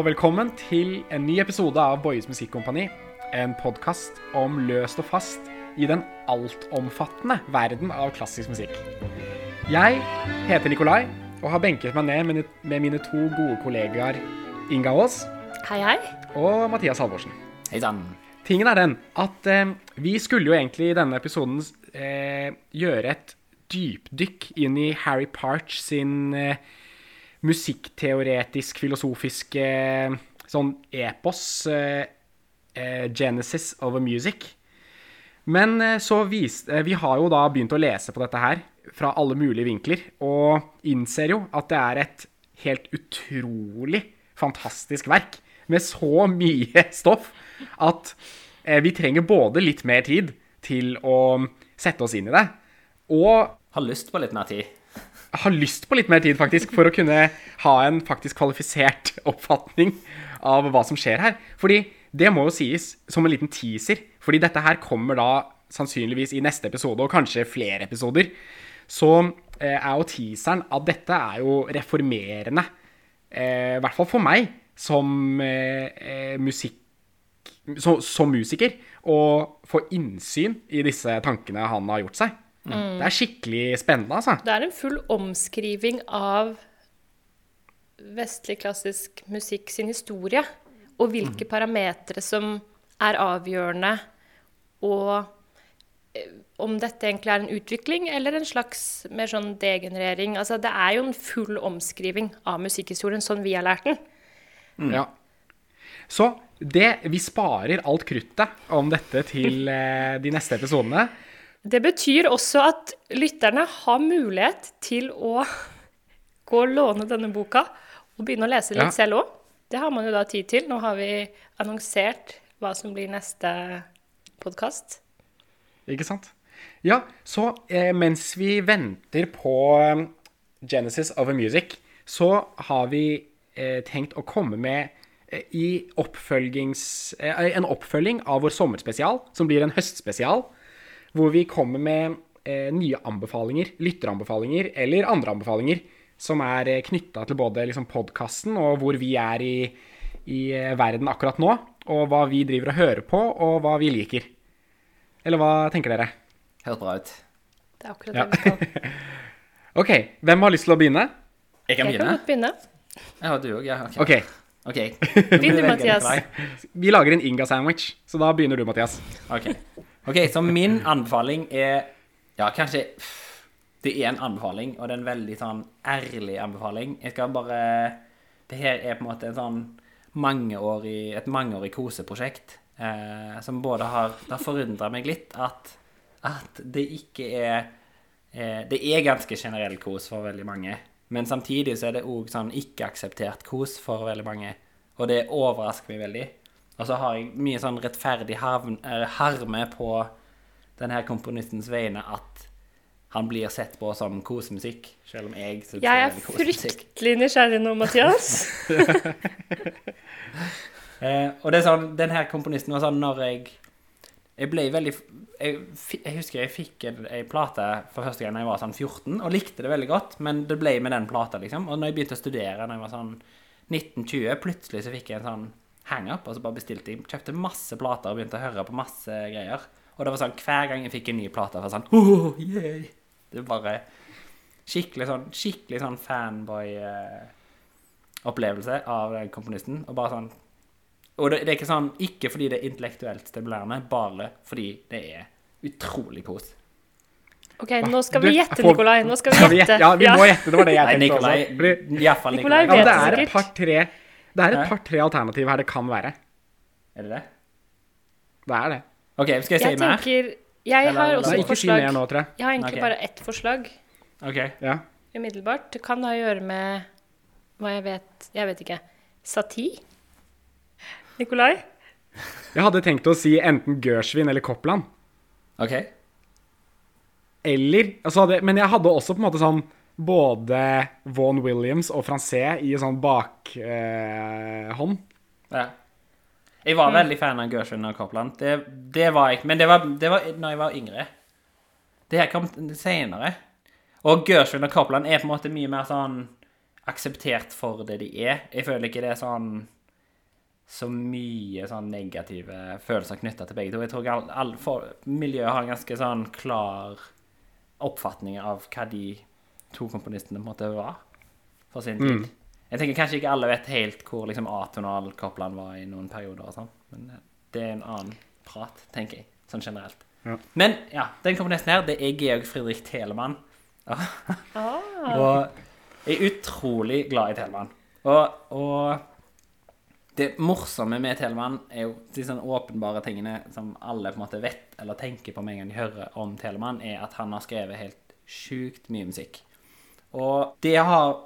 og velkommen til en ny episode av Boyes Musikkompani. En podkast om løst og fast i den altomfattende verden av klassisk musikk. Jeg heter Nikolai og har benket meg ned med, mine to gode kollegaer Inga Aas Hei, hei. og Mathias Halvorsen. Hei sann. Tingen er den at eh, vi skulle jo egentlig i denne episoden eh, gjøre et dypdykk inn i Harry Parch sin eh, musikkteoretisk, filosofiske eh, sånn epos eh, eh, Genesis of a Music. Men så viste Vi har jo da begynt å lese på dette her fra alle mulige vinkler, og innser jo at det er et helt utrolig fantastisk verk med så mye stoff at vi trenger både litt mer tid til å sette oss inn i det, og Har lyst på litt mer tid. Har lyst på litt mer tid, faktisk, for å kunne ha en faktisk kvalifisert oppfatning av hva som skjer her. Fordi det må jo sies som en liten teaser, fordi dette her kommer da sannsynligvis i neste episode, og kanskje flere episoder. Så eh, er jo teaseren at dette er jo reformerende, eh, i hvert fall for meg, som eh, eh, musikk Som, som musiker å få innsyn i disse tankene han har gjort seg. Det er skikkelig spennende, altså. Det er en full omskriving av vestlig klassisk musikk sin historie, og hvilke parametere som er avgjørende, og eh, om dette egentlig er en utvikling eller en slags mer sånn degenerering. Altså, det er jo en full omskriving av musikkhistorien, sånn vi har lært den. Ja. Så det, vi sparer alt kruttet om dette til eh, de neste episodene. Det betyr også at lytterne har mulighet til å gå og låne denne boka og begynne å lese litt Ja. selv òg. Det har man jo da tid til. Nå har vi annonsert hva som blir neste podkast. Ikke sant? Ja, så eh, mens vi venter på eh, Genesis of a Music, så har vi eh, tenkt å komme med eh, i oppfølgings, eh, en oppfølging av vår sommerspesial, som blir en høstspesial, hvor vi kommer med eh, nye anbefalinger, lytteranbefalinger eller andre anbefalinger som er eh, knytta til både liksom, podkasten og hvor vi er i, i eh, verden akkurat nå, og hva vi driver og hører på, og hva vi liker. Eller hva tenker dere? Høres bra ut. Det er akkurat Ja. det vi skal. OK, hvem har lyst til å begynne? Jeg kan begynne. Jeg kan godt begynne. Ja, du òg. Ja, ok. OK, Ok. Begynn du, Mathias. vi lager en Inga-sandwich, så da begynner du, Mathias. Ok. Ok, så min anbefaling er Ja, kanskje Det er en anbefaling, og det er en veldig sånn ærlig anbefaling. Jeg skal bare Det her er på en måte en sånn mangeårig, et mangeårig koseprosjekt. Eh, som både har Det har forundra meg litt at, at det ikke er eh, Det er ganske generell kos for veldig mange. Men samtidig så er det òg sånn ikke-akseptert kos for veldig mange. Og det overrasker meg veldig. Og så har jeg mye sånn rettferdig eh, harme på denne komponistens vegne at han blir sett på som kosemusikk, selv om jeg syns det er kosemusikk. Jeg er fryktelig nysgjerrig nå, Mathias. Eh, og det er sånn, den her komponisten var sånn når jeg Jeg ble veldig Jeg, jeg husker jeg fikk en, en plate for første gang da jeg var sånn 14, og likte det veldig godt, men det ble med den plata, liksom. Og når jeg begynte å studere da jeg var sånn 1920, plutselig så fikk jeg en sånn hang-up, og så bare bestilte jeg Kjøpte masse plater og begynte å høre på masse greier. Og det var sånn hver gang jeg fikk en ny plate, var sånn oh, yay. Det var bare skikkelig sånn Skikkelig sånn fanboy-opplevelse av den komponisten. Og bare sånn og det, det er ikke sånn ikke fordi det er intellektuelt stimulerende, bare fordi det er utrolig kos. OK, nå skal vi gjette, Nikolai. Nå skal vi gjette. Ja, vi må gjette. Det var det jeg tenkte også. Iallfall Nikolai Nikolai. Ja, det er et par-tre Det er et par-tre alternativer her det kan være. Er det det? Det er det. OK, skal jeg si Jeg mer? tenker Jeg Eller- har også Nei, et forslag. si nå, jeg. Jeg har egentlig okay. bare ett forslag OK. Ja. umiddelbart. Det kan ha å gjøre med hva jeg vet Jeg vet ikke. Sati? Nikolai? Jeg hadde tenkt å si enten Gørsvin eller Koppland. ok. Eller altså hadde, Men jeg hadde også på en måte sånn både Vaughan Williams og Francais i sånn bakhånd. Eh. Ja. Jeg var veldig fan av Gershwin og Copland. Det, det var jeg. Men det var, det var når jeg var yngre. Det her kom senere. Og Gershwin og Copland er på en måte mye mer sånn akseptert for det de er. Jeg føler ikke det er sånn så mye sånn negative følelser knytta til begge to. Jeg tror all, all, for, miljøet har en ganske sånn klar oppfatning av hva de to komponistene på en måte var for sin tid. Jeg tenker kanskje ikke alle vet helt hvor liksom, atonal Copland var i noen perioder og sånn, men eh, det er en annen prat, tenker jeg, sånn generelt. Ja. Men ja, den komponisten her, det er Georg Friedrich Telemann. Ah. Og jeg er utrolig glad i Telemann. Og, og det morsomme med Telemann er jo de sånne åpenbare tingene som alle på en måte vet eller tenker på med en gang de hører om Telemann, er at han har skrevet helt sjukt mye musikk. Og det har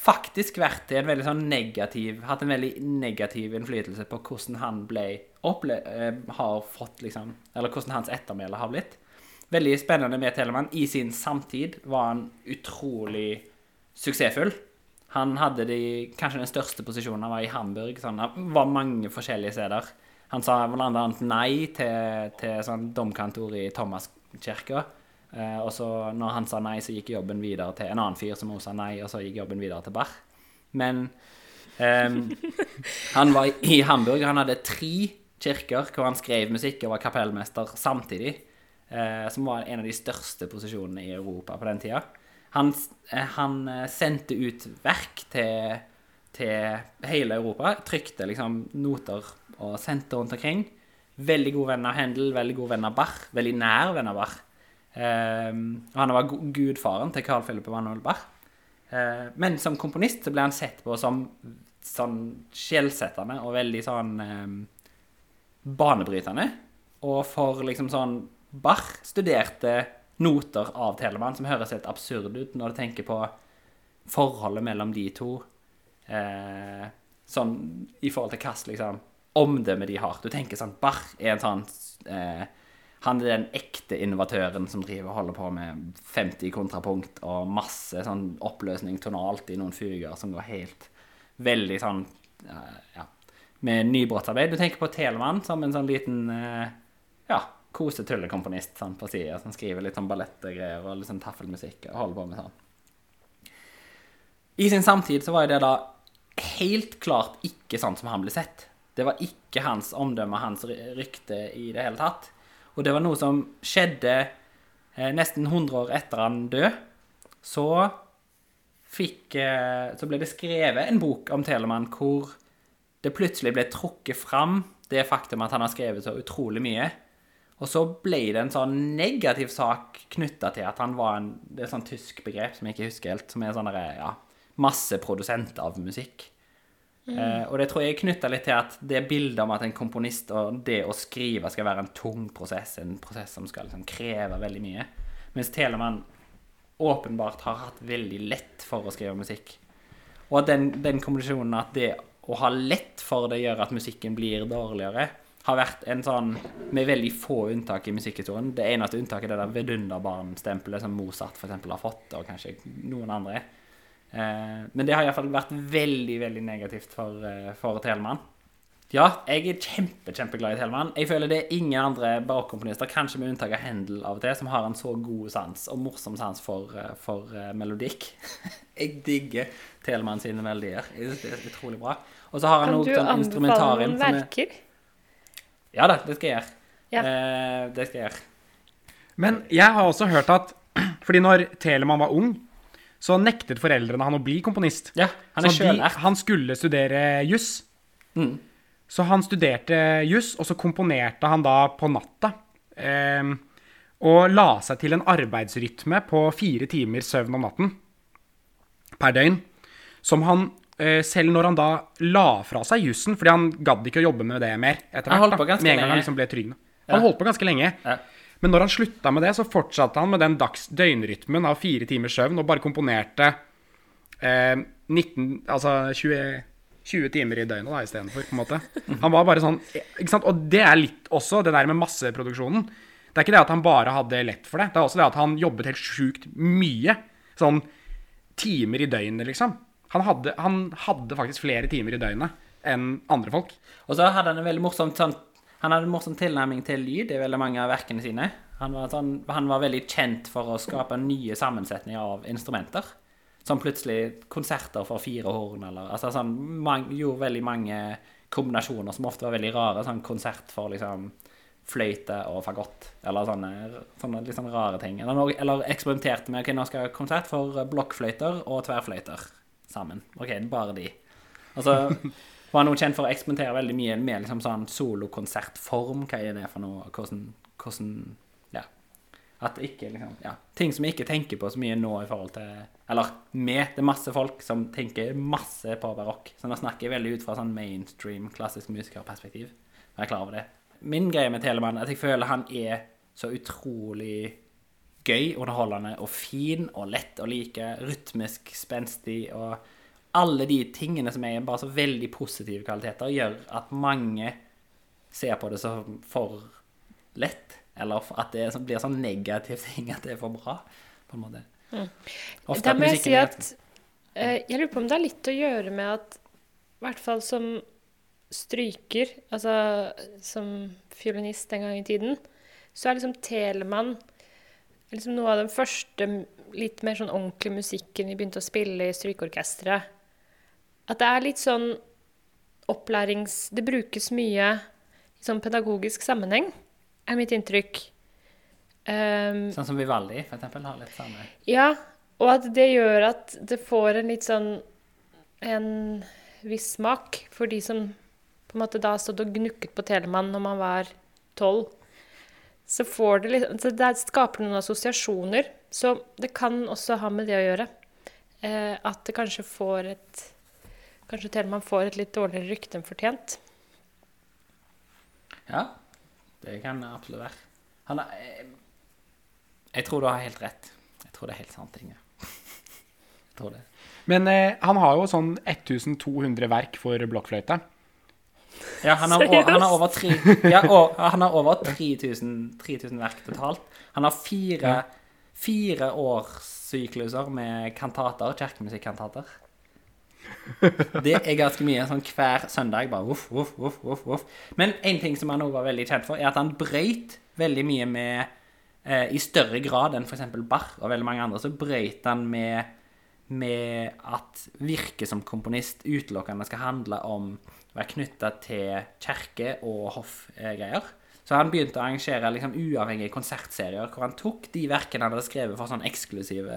faktisk vært en veldig sånn negativ Hatt en veldig negativ innflytelse på hvordan han ble opple eh, har fått liksom Eller hvordan hans ettermæle har blitt. Veldig spennende med Telemann. I sin samtid var han utrolig suksessfull. Han hadde de, kanskje den største posisjonen. Han var i Hamburg. Sånn, han var mange forskjellige steder. Han sa annet nei til, til sånn domkantor i Thomaskirka. Eh, og så når han sa nei, så gikk jobben videre til en annen fyr som også sa nei, og så gikk jobben videre til Bach. Men ehm, han var i- Hamburg. Han hadde tre kirker hvor han skrev musikk og var kapellmester samtidig. Eh, som var en av de største posisjonene i Europa på den tida. Han, eh, han eh, sendte ut verk til, til hele Europa. Trykte liksom noter og sendte rundt omkring. Veldig god venn av Händel, veldig god venn av Bach. Veldig nær venn av Bach. Eh, og han var gudfaren til Carl Philip Emanuel Barr. Eh, men som komponist så ble han sett på som sånn skjellsettende og veldig sånn eh, banebrytende. Og for liksom sånn Barr studerte noter av Telemann som høres helt absurd ut når du tenker på forholdet mellom de to. Eh, sånn i forhold til hvilket liksom, omdømme de har. Du tenker sånn Barr er en sånn eh, Han er den ekte innovatøren som driver og holder på med 50 kontrapunkt og masse sånn oppløsning tonalt i noen fuger som går helt Veldig sånn Ja. Med nybrottsarbeid. Du tenker på Telemann som en sånn liten eh, ja, kosetullekomponist sånn på sida, som skriver litt sånn ballettgreier og litt sånn taffelmusikk og holder på med sånn. I sin samtid så var jo det da helt klart ikke sånn som han ble sett. Det var ikke hans omdømme, hans rykte i det hele tatt. Og det var noe som skjedde eh, nesten 100 år etter han død. Så eh, Så ble det skrevet en bok om Telemann hvor det plutselig ble trukket fram det faktum at han har skrevet så utrolig mye. Og så ble det en sånn negativ sak knytta til at han var en Det er et sånn tysk begrep som jeg ikke husker helt, som er sånn derre, ja, masseprodusent av musikk. Eh, og det tror jeg er knytta litt til at det bildet om at en komponist og det å skrive skal være en tung prosess, en prosess som skal liksom kreve veldig mye, mens Telemann åpenbart har hatt veldig lett for å skrive musikk. Og at den, den kombinasjonen at det å ha lett for det gjør at musikken blir dårligere, har vært en sånn med veldig få unntak i musikkhistorien. Det eneste unntaket er det der vidunderbarn-stempelet som Mozart for eksempel har fått, og kanskje noen andre. Eh, men det har iallfall vært veldig, veldig negativt for, eh, for Telemann. Ja, jeg er kjempe, kjempeglad i Telemann. Jeg føler det er ingen andre barokkomponister, kanskje med unntak av Hendel av og til, som har en så god sans og morsom sans for, eh, for melodikk. jeg digger Telemann sine melodier. Jeg synes det er utrolig bra. Og så har han Kan du sånn anbefale instrumentarium noen som er verker? Ja da, det skal jeg gjøre. Ja. Eh, det skal jeg gjøre. Men jeg har også hørt at Fordi når Telemann var ung, så nektet foreldrene han å bli komponist. Ja, han er Så de, han skulle studere juss. Mm. Så han studerte juss, og så komponerte han da på natta. Eh, og la seg til en arbeidsrytme på fire timer søvn om natten per døgn. Som han, eh, selv når han da la fra seg jussen, fordi han gadd ikke å jobbe med det mer etter Han hvert, holdt på ganske lenge. han liksom. Ja. Han holdt på ganske lenge. Ja. Men når han slutta med det, så fortsatte han med den dags døgnrytmen av fire timers søvn og bare komponerte eh, 19, altså 20, 20 timer i døgnet da, istedenfor, på en måte. Han var bare sånn ikke sant? Og det er litt også det der med masseproduksjonen. Det er ikke det at han bare hadde lett for det. Det er også det at han jobbet helt sjukt mye. Sånn timer i døgnet, liksom. Han hadde, han hadde faktisk flere timer i døgnet enn andre folk. Og så hadde han en veldig morsom sånn Han hadde en morsom tilnærming til lyd i veldig mange av verkene sine. Han var, sånn, han var veldig kjent for å skape nye sammensetninger av instrumenter. Som plutselig konserter for fire horn, eller altså sånn man, Gjorde veldig mange kombinasjoner som ofte var veldig rare. Sånn konsert for liksom fløyte og fagott, eller sånne, sånne litt sånn rare ting. Eller, eller eksperimenterte med ok, nå skal jeg ha konsert for blokkfløyter og tverrfløyter sammen. OK, bare de. Altså var noen kjent for å eksperimentere veldig mye med liksom sånn solokonsertform. Hva er det for noe? Hvordan, hvordan Ja. At ikke liksom Ja. Ting som vi ikke tenker på så mye nå i forhold til Eller med. Det er masse folk som tenker masse på barokk. Så nå snakker jeg veldig ut fra sånn mainstream klassisk musikerperspektiv. Jeg er klar over det. Min greie med Telemann er at jeg føler han er så utrolig gøy, underholdende og fin og lett å like. Rytmisk, spenstig og alle de tingene som er bare så veldig positive kvaliteter, gjør at mange ser på det som for lett. Eller at det blir sånn negativ ting at det er for bra, på en måte. Ofte Da må jeg si at eh, Jeg lurer på om det har litt å gjøre med at I hvert fall som stryker, altså som fiolinist den gang i tiden, så er liksom Telemann liksom noe av den første litt mer sånn ordentlige musikken vi begynte å spille i strykeorkesteret. At det er litt sånn opplærings... Det brukes mye i sånn pedagogisk sammenheng, er mitt inntrykk. Um, Sånn som Vivaldi, for eksempel, har litt samme ja, og at det gjør at det får en litt sånn en viss smak for de som på en måte da stod og gnukket på Telemann når man var tolv. Så får det litt så Det skaper noen assosiasjoner. Så det kan også ha med det å gjøre. Eh, at det kanskje får et Kanskje Telemann får et litt dårligere rykte enn fortjent. Ja, det kan det absolutt være. Han er, jeg, jeg tror du har helt rett. Jeg tror det er helt sant, Inge. Jeg tror det. Men eh, han har jo sånn 1200 verk for blokkfløyte. Ja, han har, han har over, tre, ja, og, han har over 3000, 3000 verk totalt. Han har fire, fire årssykluser med kantater, kirkemusikkantater. Det er ganske mye. sånn Hver søndag bare voff, voff, voff, voff, voff. Men en ting som han også var veldig kjent for, er at han brøyt veldig mye med eh, I større grad enn f.eks. Barr og veldig mange andre, så brøyt han med, med at virke som komponist utelukkende skal handle om være knytta til kirke- og hoffgreier. Så han begynte å arrangere liksom uavhengige konsertserier hvor han tok de verkene han hadde skrevet for sånn eksklusive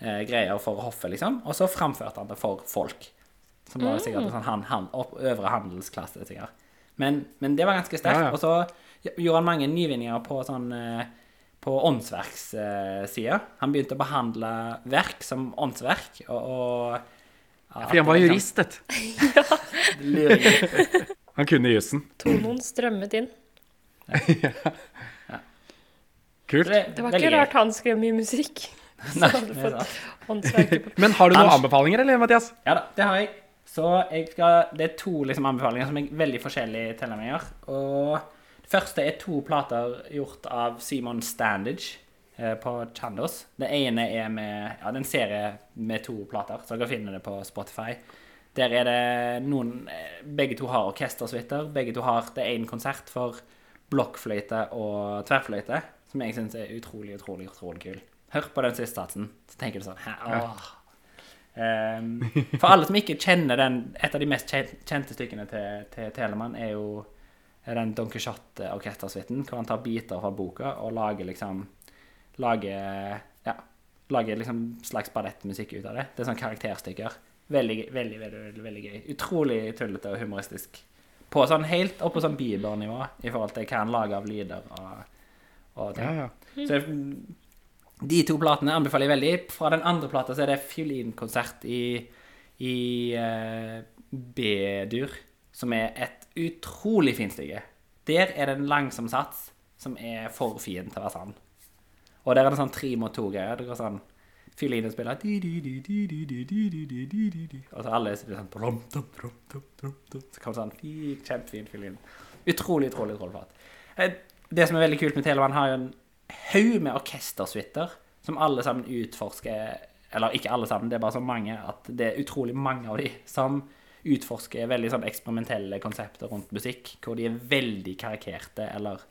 eh, greier for hoffet, liksom, og så framførte han det for folk. Som var sikkert en sånn han, han, opp, øvre handelsklasse, sikkert. Men, men det var ganske sterkt. Ja, ja. Og så gjorde han mange nyvinninger på sånn eh, på åndsverkssida. Han begynte å behandle verk som åndsverk, og, og ja, Fordi han var det liksom- jurist, vet du. Han kunne jussen. Tonoen strømmet inn. Ja. Kult. Det var ikke rart han skrev mye musikk. Så Nei, hadde det fått sant. på Men har du noen anbefalinger, eller, Mathias? Ja da, det har jeg. Så jeg skal, det er to liksom, anbefalinger som er veldig forskjellige tilnærminger. Og det første er to plater gjort av Simon Standage eh, på Chandos. Det ene er med Ja, det er en serie med to plater, så dere finner det på Spotify. Der er det noen eh, Begge to har orkestersuiter. Begge to har Det er én konsert for blokkfløyte og tverrfløyte, som jeg syns er utrolig, utrolig, utrolig kul. Hør på den siste satsen, så tenker du sånn åh. Um, for alle som ikke kjenner den Et av de mest kjente stykkene til, til Telemann er jo den Don Quijote-orkestersuiten, hvor han tar biter fra boka og lager liksom Lager ja, lager liksom slags ballettmusikk ut av det. Det er sånn karakterstykker. Veldig, veldig, veldig, veldig, veldig gøy. Utrolig tullete og humoristisk. På sånn helt opp på sånn Bieber-nivå i forhold til hva han lager av lyder og, og ting. Ja, ja. Så de to platene anbefaler jeg veldig. Fra den andre plata så er det fiolinkonsert i, i uh, B-dur, som er et utrolig fint stykke. Der er det en langsom sats som er for fin til å være sann. Og der er det sånn tre mot to-greier. Det går sånn Fiolinen spiller Og så alle sitter sånn Så kommer sånn kjempefin fiolin. Utrolig, utrolig trollflat. Det som er veldig kult med Telemann, har jo en haug med orkestersuiter som alle sammen utforsker Eller ikke alle sammen, det er bare så mange at det er utrolig mange av de som utforsker veldig sånn eksperimentelle konsepter rundt musikk, hvor de er veldig karikerte eller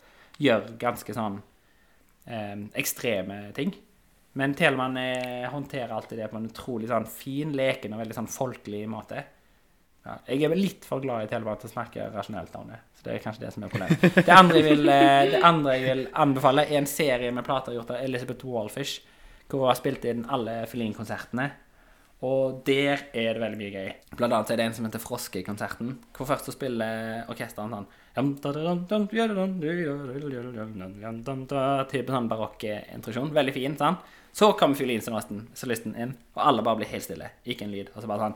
gjør ganske sånn eh, ekstreme ting. Men Telemann eh, håndterer alltid det på en utrolig sånn fin, leken og veldig sånn folkelig måte. Ja, jeg er vel litt for glad i Telemann til å snakke rasjonelt om det. Så det er kanskje det som er problemet. Det andre jeg vil, eh, andre jeg vil anbefale, er en serie med plater gjort av Elizabeth Wallfish, hvor hun har spilt inn alle Feline-konsertene. Og der er det veldig mye gøy. Blant annet er det en som heter Froskekonserten, hvor først så spiller orkesteren sånn Til sånn barokk introduksjon. Veldig fin, sant? Så kommer fiolinsolisten inn, og alle bare blir helt stille. Ikke en lyd. Og så bare sånn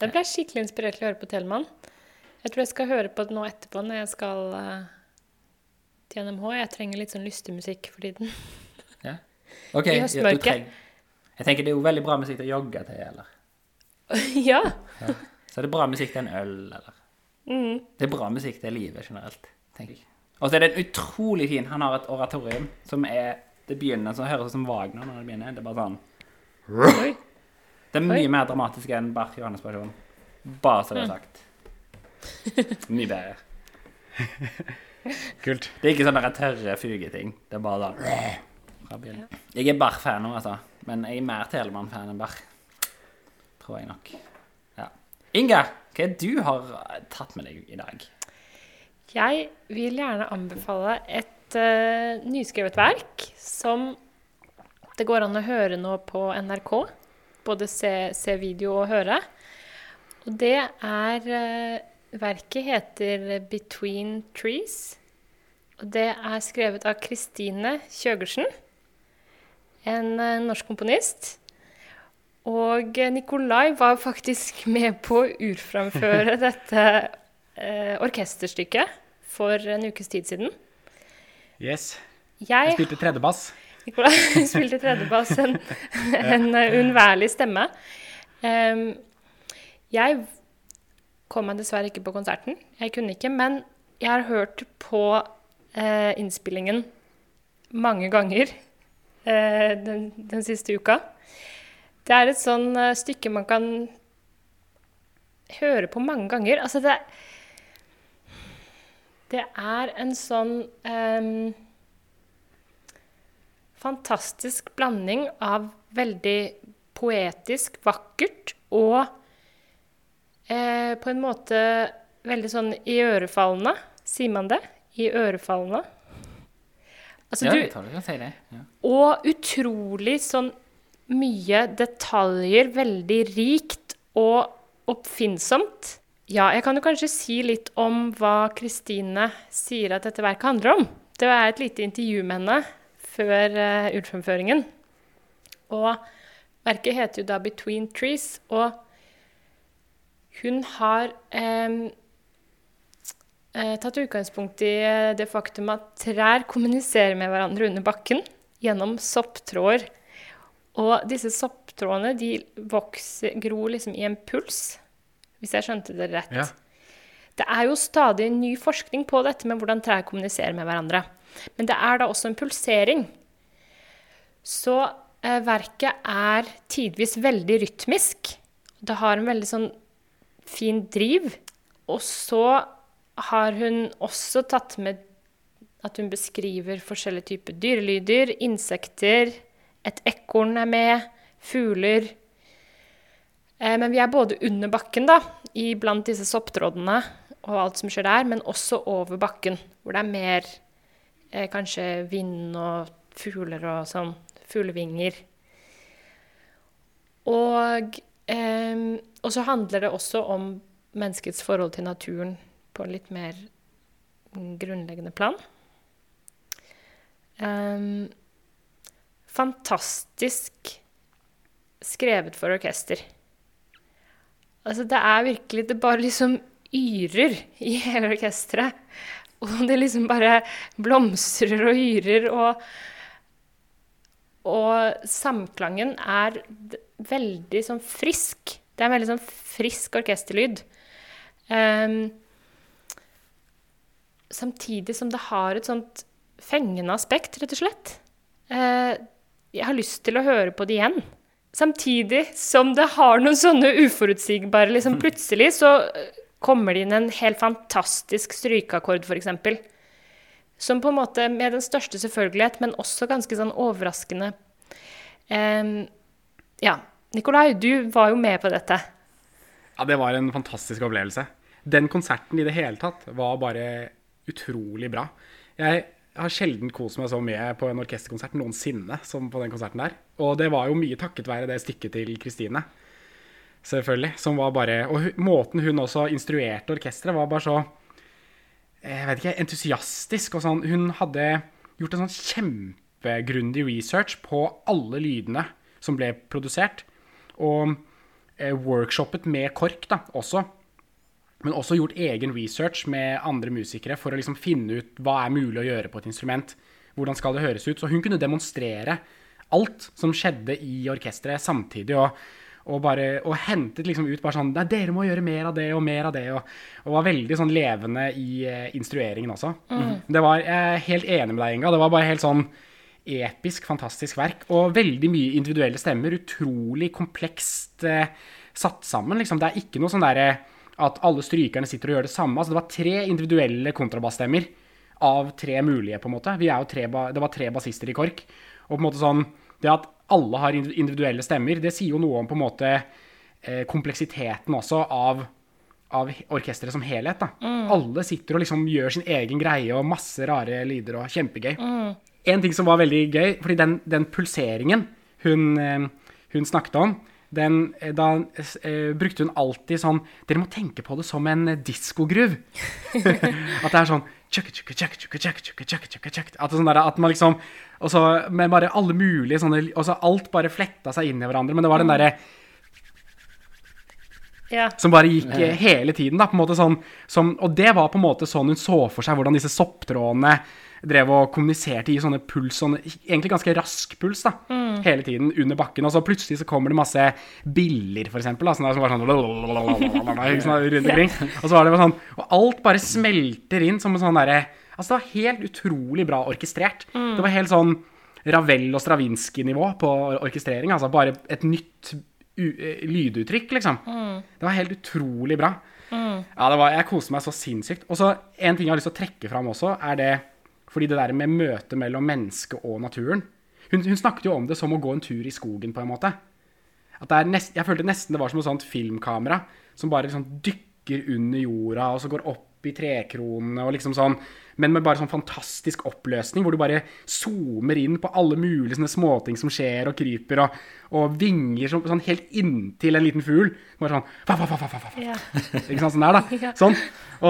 Da ble jeg skikkelig inspirert til å høre på Telemann. Jeg tror jeg skal høre på det nå etterpå når jeg skal uh, til NMH. Jeg trenger litt sånn lystig musikk for tiden. Ja. Okay, I høstmørket. Ja, Jeg tenker det er jo veldig bra musikk til å jogge til, eller? ja. Så er det bra musikk til en øl, eller? Mm. Det er bra musikk til livet generelt, tenker jeg. Og så er det en utrolig fin Han har et oratorium som er Det begynner som høres ut som Wagner når det begynner. Det er bare sånn Oi. Det er Oi. mye mer dramatisk enn Bach Johannes person. Bare så det er sagt. Mye bedre. Kult. Det er ikke sånne tørre fugeting. Det er bare sånn. Jeg er Bach-fan nå, altså. Men jeg er mer Telemann-fan enn Bach. Tror jeg nok. Ja. Inga, hva er det du har tatt med deg i dag? Jeg vil gjerne anbefale et uh, nyskrevet verk som det går an å høre nå på NRK. Både se, se video og høre. Og det er eh, Verket heter 'Between Trees'. Og det er skrevet av Kristine Kjøgersen, en eh, norsk komponist. Og Nikolai var faktisk med på å urframføre dette eh, orkesterstykket for en ukes tid siden. Yes. Jeg Jeg spilte tredjebass. Nikolai spilte tredjebass, en, en unnværlig stemme. Um, jeg kom meg dessverre ikke på konserten. Jeg kunne ikke, men jeg har hørt på uh, innspillingen mange ganger uh, den, den siste uka. Det er et sånn uh, stykke man kan høre på mange ganger. Altså, det Det er en sånn em, fantastisk blanding av veldig poetisk, vakkert og eh, på en måte veldig sånn iørefallende. Sier man det? Iørefallende? Altså, Ja, du, jeg tar du kan si det. Ja. og utrolig sånn mye detaljer, veldig rikt og oppfinnsomt. Ja, jeg kan jo kanskje si litt om hva Kristine sier at dette verket handler om. Det er et lite intervju med henne før uh, utfremføringen. Og verket heter jo da 'Between Trees', og hun har eh, tatt utgangspunkt i eh, det faktum at trær kommuniserer med hverandre under bakken gjennom sopptråder. Og disse sopptrådene de vokser, gror liksom i en puls, hvis jeg skjønte det rett. Ja. Det er jo stadig ny forskning på dette med hvordan trær kommuniserer med hverandre. Men det er da også en pulsering. Så eh, verket er tidvis veldig rytmisk. Det har en veldig sånn fin driv. Og så har hun også tatt med at hun beskriver forskjellige typer dyrelyder, insekter, et ekorn er med, fugler. Eh, men vi er både under bakken, da, iblant disse sopptrådene og alt som skjer der, men også over bakken, hvor det er mer eh, kanskje vind og fugler og sånn. Fuglevinger. Og, eh, og så handler det også om menneskets forhold til naturen på en litt mer mm, grunnleggende plan. Em, fantastisk skrevet for orkester. Altså, det er virkelig Det bare liksom yrer i hele orkesteret. Og det liksom bare blomstrer og yrer og og samklangen er veldig sånn frisk. Det er en veldig sånn frisk orkesterlyd. Um, samtidig som det har et sånt fengende aspekt, rett og slett. Uh, jeg har lyst til å høre på det igjen. Samtidig som det har noen sånne uforutsigbare liksom Plutselig så kommer det inn en helt fantastisk strykeakkord, f.eks. Som på en måte med den største selvfølgelighet, men også ganske sånn overraskende um, Ja. Nikolai, du var jo med på dette. Ja, det var en fantastisk opplevelse. Den konserten i det hele tatt var bare utrolig bra. Jeg har sjelden kost meg så mye på en orkesterkonsert noensinne som på den konserten der. Og det var jo mye takket være det stykket til Kristine. Selvfølgelig. Som var bare Og måten hun også instruerte orkesteret, var bare så jeg vet ikke, entusiastisk. og sånn. Hun hadde gjort en sånn kjempegrundig research på alle lydene som ble produsert. Og eh, workshoppet med KORK da, også. Men også gjort egen research med andre musikere for å liksom finne ut hva er mulig å gjøre på et instrument. Hvordan skal det høres ut? Så hun kunne demonstrere alt som skjedde i orkesteret samtidig. og og, bare, og hentet liksom ut bare sånn Nei, dere må gjøre mer av det og mer av det. Og, og var veldig sånn levende i eh, instrueringen også. Det var, Jeg er helt enig med deg, Inga. Det var bare helt sånn episk, fantastisk verk. Og veldig mye individuelle stemmer. Utrolig komplekst eh, satt sammen. Liksom. Det er ikke noe sånn derre at alle strykerne sitter og gjør det samme. Altså, det var tre individuelle kontrabassstemmer av tre mulige, på en måte. Vi er jo tre, det var tre bassister i KORK. Og på en måte sånn Det at alle har individuelle stemmer, det sier jo noe om på en måte eh, kompleksiteten også av av orkesteret som helhet. da. Alle sitter og liksom gjør sin egen greie og masse rare lyder og kjempegøy. En ting som var veldig gøy, fordi den, den pulseringen hun, eh, hun snakket om, den, eh, da eh, brukte hun alltid sånn Dere må tenke på det som en diskogruv. at det er sånn at, altså sånn der, at man liksom Og så med bare alle mulige sånne Og så alt bare fletta seg inn i hverandre. Men det var den mm. derre ja. Som bare gikk Nei. Eh, hele tiden. da, på en måte sånn, som, Og det var på en måte sånn hun så for seg hvordan disse sopptrådene drev og kommuniserte i sånne puls, sånne, egentlig ganske rask puls da, hele tiden under bakken. Og så plutselig så kommer det masse biller, for eksempel, da, som var sånn, sånn rundt omkring. Og så var det sånn, og alt bare smelter inn som en sånn derre Altså, det var helt utrolig bra orkestrert. Det var helt sånn Ravel og Stravinskij-nivå på orkestrering. Altså bare et nytt eh, lyduttrykk, liksom. Det var helt utrolig bra. Ja, det var, jeg koste meg så sinnssykt. Og så en ting jeg har lyst til å trekke fram også, er det fordi det der med møtet mellom mennesket og naturen. Hun, hun snakket jo om det som å gå en tur i skogen, på en måte. Nest, jeg følte nesten det var som et sånt filmkamera som bare liksom dykker under jorda, og så går opp i trekronene og liksom sånn, men med bare sånn fantastisk oppløsning, hvor du bare zoomer inn på alle mulige sånne småting som skjer og kryper, og, og vinger som, sånn helt inntil en liten fugl. Bare sånn fa, fa, fa, fa, fa, fa. Ja. Ikke sant, sånn der, da. Sånn.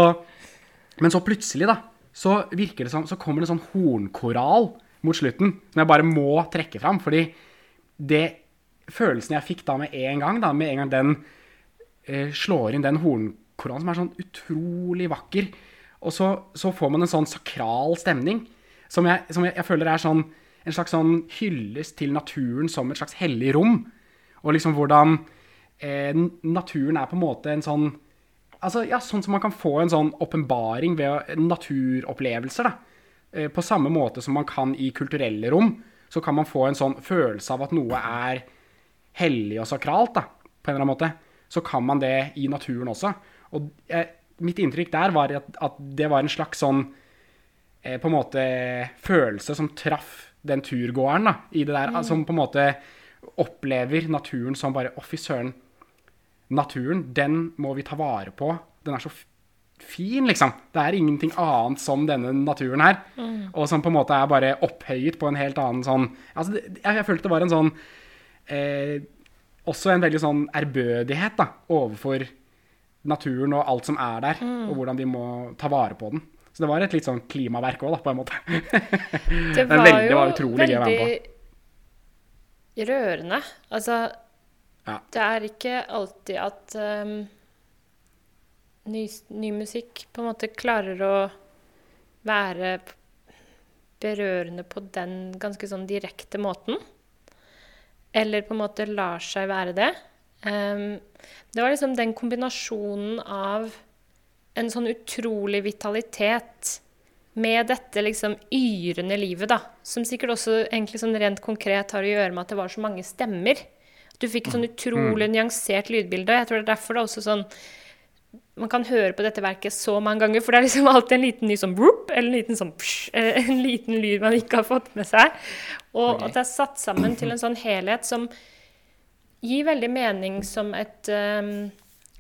Og, men så plutselig, da, så virker det som Så kommer det en sånn hornkoral mot slutten, som jeg bare må trekke fram. Fordi det følelsen jeg fikk da med en gang, da, med en gang den eh, slår inn den hornkoralen, som er sånn utrolig vakker, og så, så får man en sånn sakral stemning, som jeg, som jeg, jeg føler er sånn en slags sånn hyllest til naturen som et slags hellig rom. Og liksom hvordan eh, naturen er på en måte en sånn Altså, ja, sånn som man kan få en sånn åpenbaring ved naturopplevelser, da. Eh, På samme måte som man kan i kulturelle rom, så kan man få en sånn følelse av at noe er hellig og sakralt, da, på en eller annen måte. Så kan man det i naturen også. Og eh, mitt inntrykk der var at, at det var en slags sånn eh, på en måte følelse som traff den turgåeren, da, i det der, som på en måte opplever naturen som bare Å, fy søren. Naturen, den må vi ta vare på. Den er så fin, liksom. Det er ingenting annet som denne naturen her. Og som på en måte er bare opphøyet på en helt annen sånn Altså, jeg, jeg følte det var en sånn eh, Også en veldig sånn ærbødighet, da, overfor naturen og alt som er der, og hvordan vi må ta vare på den. Så det var et litt sånn klimaverk òg, på en måte. Det var veldig- jo var utrolig gøy å være med veldig rørende. Altså, Ja. det er ikke alltid at um, ny, ny musikk på en måte klarer å være berørende på den ganske sånn direkte måten. eller på en måte lar seg være det. Um, det var liksom den kombinasjonen av en sånn utrolig vitalitet med dette liksom yrende livet, da. Som sikkert også egentlig sånn rent konkret har å gjøre med at det var så mange stemmer. Du fikk et sånn utrolig nyansert lydbilde. Jeg tror det er derfor det er også sånn man kan høre på dette verket så mange ganger, for det er liksom alltid en liten ny sånn vroop, eller en liten sånn psh, en liten lyd man ikke har fått med seg. Og okay. at det er satt sammen til en sånn helhet som gir veldig mening som et um,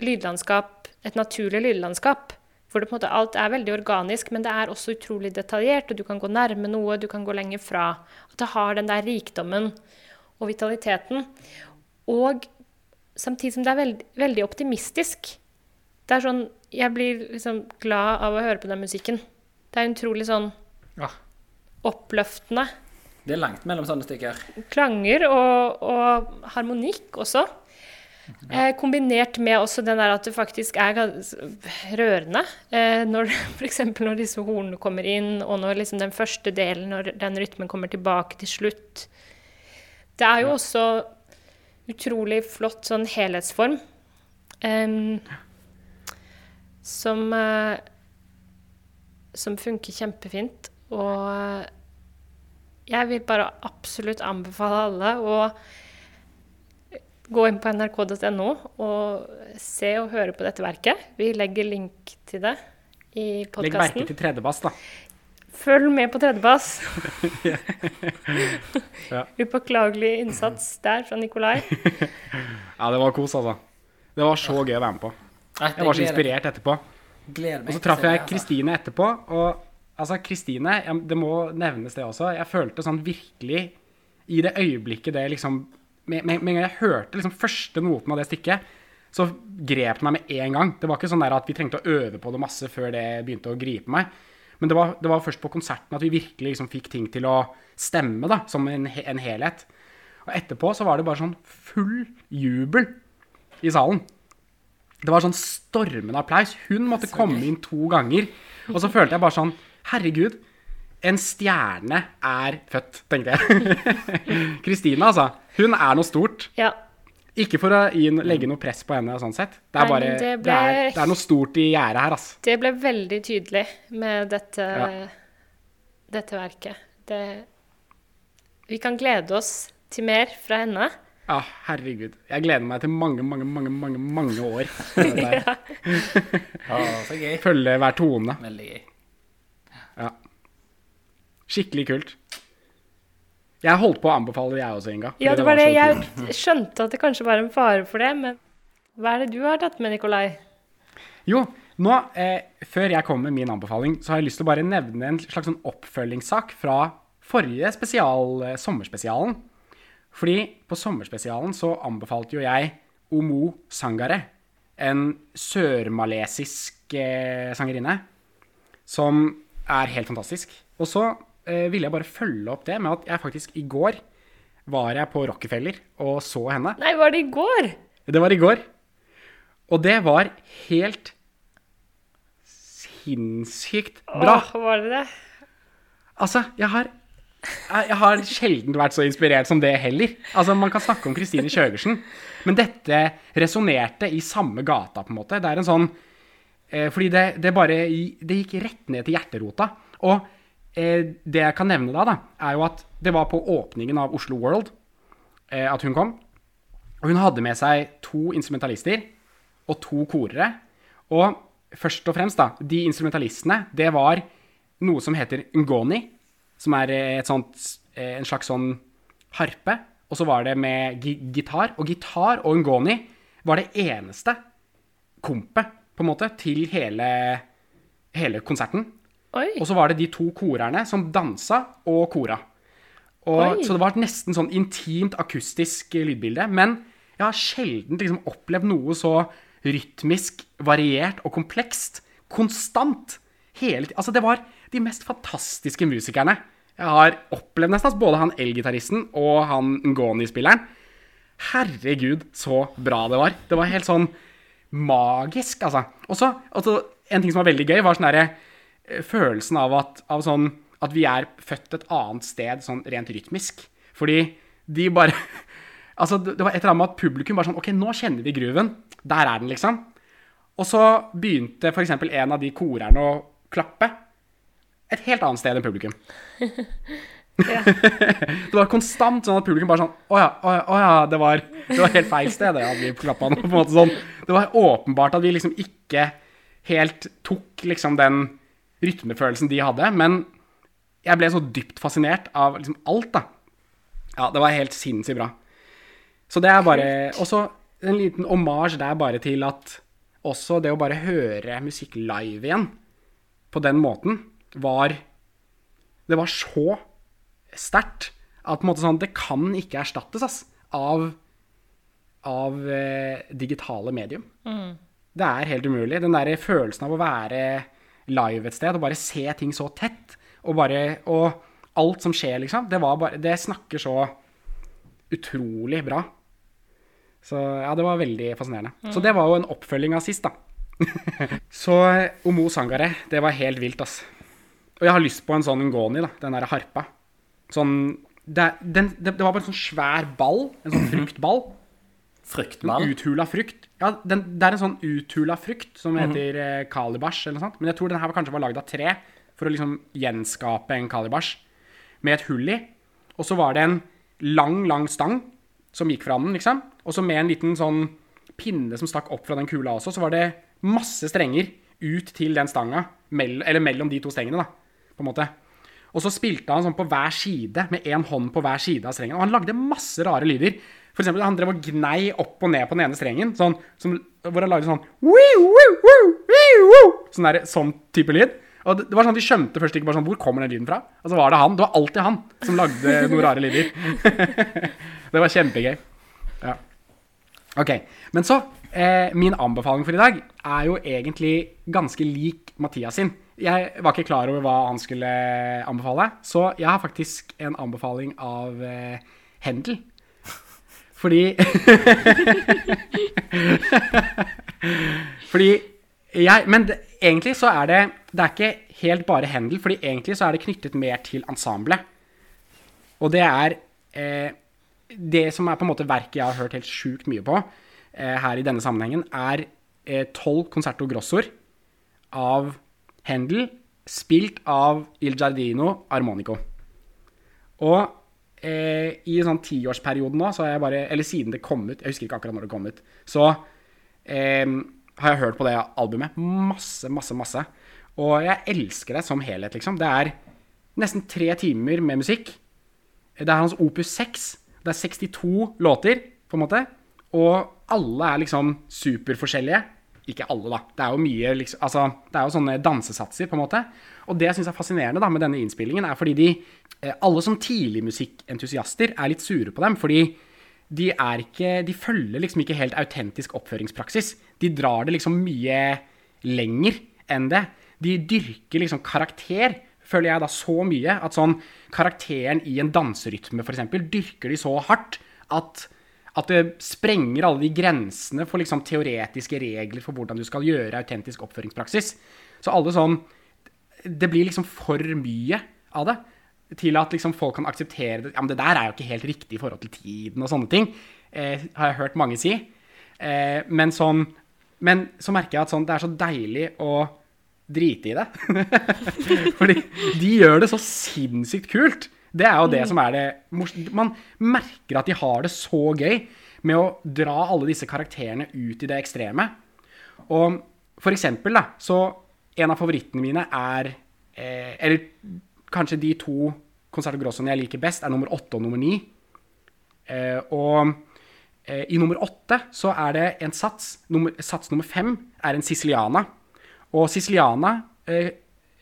lydlandskap, et naturlig lydlandskap. Hvor det på en måte alt er veldig organisk, men det er også utrolig detaljert, og du kan gå nærme noe, du kan gå lenger fra. At det har den der rikdommen og vitaliteten. Og samtidig som det er veldig, veldig optimistisk. Det er sånn Jeg blir liksom glad av å høre på den musikken. Det er utrolig sånn Ja. oppløftende. Det er langt mellom sånne stykker. Klanger og, og harmonikk også. Eh, kombinert med også den der at det faktisk er rørende. Eh, når F.eks. når disse hornene kommer inn, og når liksom den første delen, når den rytmen kommer tilbake til slutt. Det er jo også utrolig flott sånn helhetsform. Um, som uh, Som funker kjempefint. Og jeg vil bare absolutt anbefale alle å gå inn på nrk.no og se og høre på dette verket. Vi legger link til det i Legg merke til tredjebass, da. Følg med på tredjepass. Ja. Upåklagelig innsats der fra Nikolai. Ja, det var kos, altså. Det var så gøy å være med på. Jeg var så inspirert etterpå. Og så traff jeg altså. Kristine etterpå, og altså, Kristine Det må nevnes, det også. Jeg følte sånn virkelig I det øyeblikket det liksom Med, en gang jeg hørte liksom første noten av det stykket, så grep det meg med en gang. Det var ikke sånn der at vi trengte å øve på det masse før det begynte å gripe meg. Men det var, det var først på konserten at vi virkelig liksom fikk ting til å stemme, da, som en, en helhet. Og etterpå så var det bare sånn full jubel i salen. Det var sånn stormende applaus. Hun måtte komme inn to ganger. Og så følte jeg bare sånn Herregud, en stjerne er født, tenkte jeg. Kristine, altså. Hun er noe stort. Ja. Ikke for å gi, legge noe press på henne, sånn sett. Det er Nei, bare det det, er, det er noe stort i gjerdet her, altså. Det ble veldig tydelig med dette, Ja. dette verket. Det, vi kan glede oss til mer fra henne. Ja, herregud. Jeg gleder meg til mange, mange, mange mange, mange år. ja. ah, så gøy. Følge hver tone. Veldig gøy. Ja. Skikkelig kult. Jeg holdt på å anbefale det, jeg også, Inga. Ja, det var det. Jeg skjønte at det kanskje var en fare for det, men hva er det du har tatt med, Nikolai? Jo, nå, eh, før jeg kommer med min anbefaling, så har jeg lyst til å bare nevne en slags sånn oppfølgingssak fra forrige spesial, eh, sommerspesialen. Fordi på sommerspesialen så anbefalte jo jeg Omo Sangare, en sørmalesisk eh, sangerinne, som er helt fantastisk. Og så ville jeg bare følge opp det med at jeg faktisk i går var jeg på Rockefeller og så henne. Nei, var det i går? Det var i går. Og det var helt sinnssykt bra. Åh, var det det? Altså, jeg har jeg har sjelden vært så inspirert som det heller. Altså, Man kan snakke om Kristine Kjøgersen, men dette resonnerte i samme gata, på en måte. Det er en sånn eh, Fordi det, det bare Det gikk rett ned til hjerterota. Og eh, det jeg kan nevne da, da, er jo at det var på åpningen av Oslo World eh, at hun kom. Og hun hadde med seg to instrumentalister og to korere. Og først og fremst, da, de instrumentalistene, det var noe som heter ngoni, som er eh, sånt, eh, en slags sånn harpe. Og så var det med gi gitar. Og gitar og ngoni var det eneste kompet, på en måte, til hele, hele konserten. Oi. Og så var det de to korerne som dansa og kora. Og, så det var nesten sånn intimt akustisk lydbilde. Men jeg har sjelden liksom opplevd noe så rytmisk, variert og komplekst. Konstant. Hele. Altså, det var de mest fantastiske musikerne jeg har opplevd nesten. Altså, både han elgitaristen og han Ngoni-spilleren. Herregud, så bra det var. Det var helt sånn magisk, altså. Og så altså, en ting som var veldig gøy, var sånn derre følelsen av at, av sånn, at vi er født et annet sted sånn rent rytmisk. Fordi de bare Altså, det var et eller annet med at publikum var sånn OK, nå kjenner vi grooven. Der er den, liksom. Og så begynte f.eks. en av de korerne å klappe. Et helt annet sted enn publikum. Ja. Det var konstant sånn at publikum bare sånn Å ja, å ja, å ja det, var, det var helt feil sted, det, hadde vi klappa nå. På en måte sånn. Det var åpenbart at vi liksom ikke helt tok liksom den rytmefølelsen de hadde. Men jeg ble så dypt fascinert av liksom alt, da. Ja, det var helt sinnssykt bra. Så det er bare også en liten omasj der bare til at også det å bare høre musikk live igjen på den måten var Det var så sterkt at på en måte sånn, det kan ikke erstattes ass, av, av eh, digitale medium. Det er helt umulig. Den der følelsen av å være live et sted og bare se ting så tett, og bare Og alt som skjer, liksom, det var bare Det snakker så utrolig bra. Så ja, det var veldig fascinerende. Så det var jo en oppfølging av sist, da. så Omo Sangare, det var helt vilt, ass. Og jeg har lyst på en sånn Ngoni, da. Den derre harpa. Sånn det, den, det, det var bare en sånn svær ball. En sånn fruktball. En Fruktball. uthula frukt. Ja, den, det er en sånn uthula frukt som heter eh, kalibash eller noe sånt. Men jeg tror den her var kanskje var lagd av tre for å liksom gjenskape en kalibars med et hull i. Og så var det en lang, lang stang som gikk fra den, liksom. Og så med en liten sånn pinne som stakk opp fra den kula også, så var det masse strenger ut til den stanga, mell eller mellom de to stengene, da, på en måte. Og så spilte han sånn på hver side, med én hånd på hver side av strengen. Og han lagde masse rare lyder. For eksempel, han drev og gnei opp og ned på den ene strengen, sånn, som, hvor han lagde sånn Sånn, der, sånn type lyd. Og det, det var sånn De skjønte først ikke bare sånn, hvor kommer den lyden fra. Og så var det han. Det var alltid han som lagde noen rare lyder. det var kjempegøy. Ja. Ok, Men så eh, Min anbefaling for i dag er jo egentlig ganske lik Mathias sin. Jeg var ikke klar over hva han skulle anbefale, så jeg har faktisk en anbefaling av eh, Händel. Fordi Fordi jeg Men det, egentlig så er det Det er ikke helt bare Händel, fordi egentlig så er det knyttet mer til ensemblet. Og det er eh, Det som er på en måte verket jeg har hørt helt sjukt mye på eh, her i denne sammenhengen, er tolv eh, concerto grossoer av Händel, spilt av Il Giardino Armonico. Og eh, i sånn tiårsperioden nå, så har jeg bare Eller siden det kom ut, jeg husker ikke akkurat når det kom ut, så eh, har jeg hørt på det albumet masse, masse, masse. Og jeg elsker det som helhet, liksom. Det er nesten tre timer med musikk. Det er hans opus 6. Det er 62 låter, på en måte. Og alle er liksom superforskjellige. Ikke alle, da. Det er jo mye liksom, altså, Det er jo sånne dansesatser, på en måte. Og det jeg syns er fascinerende da med denne innspillingen, er fordi de eh, Alle som tidligmusikkentusiaster er litt sure på dem, fordi de ikke De følger liksom ikke helt autentisk oppføringspraksis. De drar det liksom mye lenger enn det. De dyrker liksom karakter, føler jeg da så mye, at sånn karakteren i en danserytme, f.eks., dyrker de så hardt at at det sprenger alle de grensene for liksom teoretiske regler for hvordan du skal gjøre autentisk oppføringspraksis. Så alle sånn Det blir liksom for mye av det til at liksom folk kan akseptere det. Ja, men det der er jo ikke helt riktig i forhold til tiden og sånne ting. Eh, har jeg hørt mange si. Eh, men sånn Men så merker jeg at sånn, det er så deilig å drite i det. Fordi de gjør det så sinnssykt kult. Det er jo det som er det mors- Man merker at de har det så gøy med å dra alle disse karakterene ut i det ekstreme. Og for eksempel, da, så en av favorittene mine er eh, Eller kanskje de to Concerto Grossoene jeg liker best, er nummer åtte og nummer ni. Eh, og eh, i nummer åtte så er det en sats. Nummer, sats nummer fem er en siciliana. Og siciliana, eh,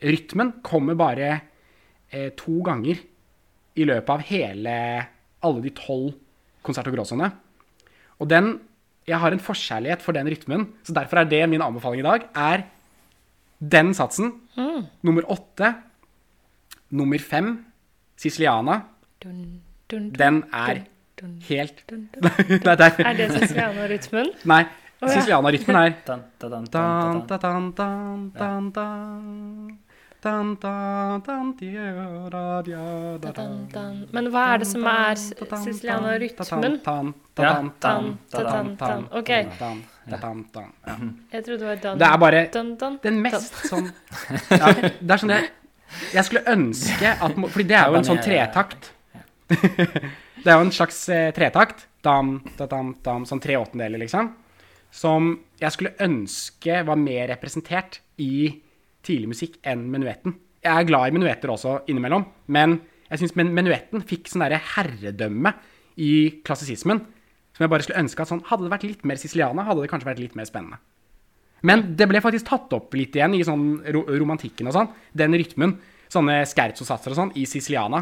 rytmen, kommer bare eh, to ganger i løpet av hele alle de tolv Concerto Grossoene. Og den Jeg har en forkjærlighet for den rytmen, så derfor er det min anbefaling i dag. Er den satsen. Nummer åtte. Nummer fem, Siciliana. Dun, dun, dun, Den er dun, helt dun, dun. Nei, det er, det Siciliana-rytmen? nei ja. Siciliana-rytmen er Men hva er det som er dan, dan. Ok. Jeg trodde det var dan. Det er bare dan, dan, den mest sånn ja, Det er sånn det Jeg skulle ønske at Fordi det er jo en sånn tretakt. Det er jo en slags eh, tretakt. Dam, da, dam, dam, sånn tre åttendeler, liksom. Som jeg skulle ønske var mer representert i tidlig musikk enn menuetten. Jeg er glad i menuetter også innimellom, men jeg syns men menuetten fikk sånn derre herredømme i klassisismen. Som jeg bare skulle ønske at sånn Hadde det vært litt mer siciliana, hadde det kanskje vært litt mer spennende. Men det ble faktisk tatt opp litt igjen i sånn ro romantikken og sånn. Den rytmen. Sånne scherzo-satser og sånn i siciliana.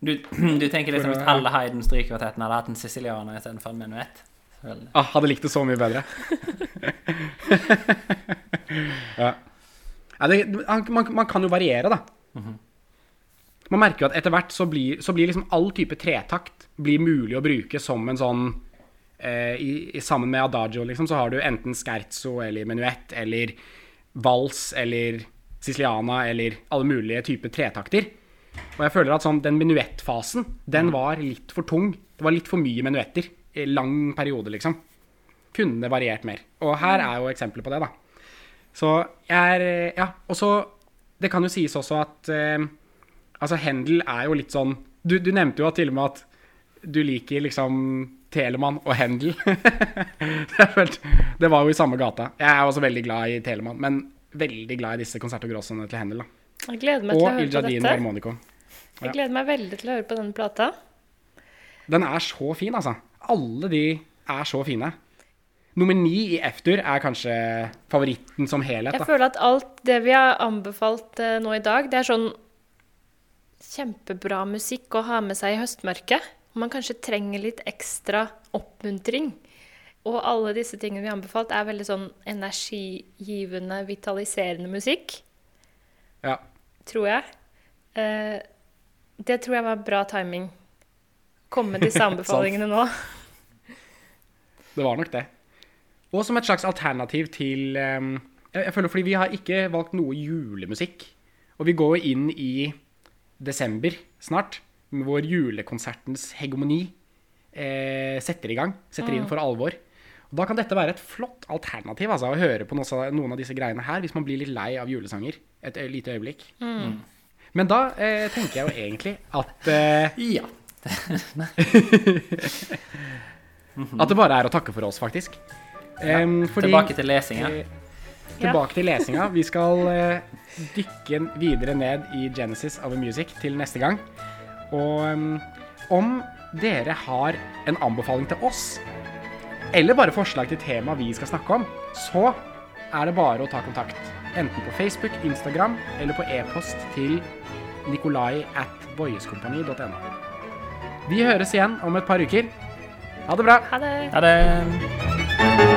Du, du tenker liksom hvis alle Haydn strykekvartetten hadde hatt en sicilianer istedenfor en menuett? Ah, hadde likt det så mye bedre. ja. Ja det, man, man kan jo variere, da. Man merker jo at etter hvert så blir, så blir liksom all type tretakt blir mulig å bruke som en sånn eh, i, i, Sammen med adagio, liksom, så har du enten scherzo eller menuett eller vals eller siciliana eller alle mulige typer tretakter. Og jeg føler at sånn, den menuettfasen, den var litt for tung. Det var litt for mye menuetter i lang periode, liksom. Kunne variert mer. Og her er jo eksempler på det, da. Så jeg er Ja, og så Det kan jo sies også at eh, Altså, Hendel er jo litt sånn du, du nevnte jo til og med at du liker liksom Telemann og Hendel. det, det var jo i samme gata. Jeg er også veldig glad i Telemann, men veldig glad i disse Concerto og til Händel. da. Jeg gleder meg til å Og høre på dette. Harmonico. Jeg gleder meg veldig til å høre på denne plata. Den er så fin, altså. Alle de er så fine. Nummer ni i F-dur er kanskje favoritten som helhet. Jeg føler at alt det vi har anbefalt eh, nå i dag, det er sånn kjempebra musikk å ha med seg i høstmørket. Man kanskje trenger litt ekstra oppmuntring. Og alle disse tingene vi har anbefalt, er veldig sånn energigivende, vitaliserende musikk, Ja. tror jeg. Eh, det tror jeg var bra timing. Komme med disse anbefalingene nå. Det var nok det. Og som et slags alternativ til um, jeg, jeg føler fordi vi har ikke valgt noe julemusikk. Og vi går inn i desember snart, hvor julekonsertens hegemoni eh, setter i gang. Setter inn for alvor. Og da kan dette være et flott alternativ altså, å høre på noen av disse greiene her, hvis man blir litt lei av julesanger et lite øyeblikk. Men da eh, tenker jeg jo egentlig at eh, Ja. At det bare er å takke for oss, faktisk. Em, fordi- Tilbake til lesinga. Eh, Tilbake til lesinga. Vi skal eh, dykke videre ned i Genesis of a Music til neste gang. Og om dere har en anbefaling til oss, eller bare forslag til tema vi skal snakke om, så er det bare å ta kontakt. Enten på Facebook, Instagram eller på e-post til nikolai at boyeskompani.no. Vi høres igjen om et par uker. Ha det bra! Ha det. Ha det.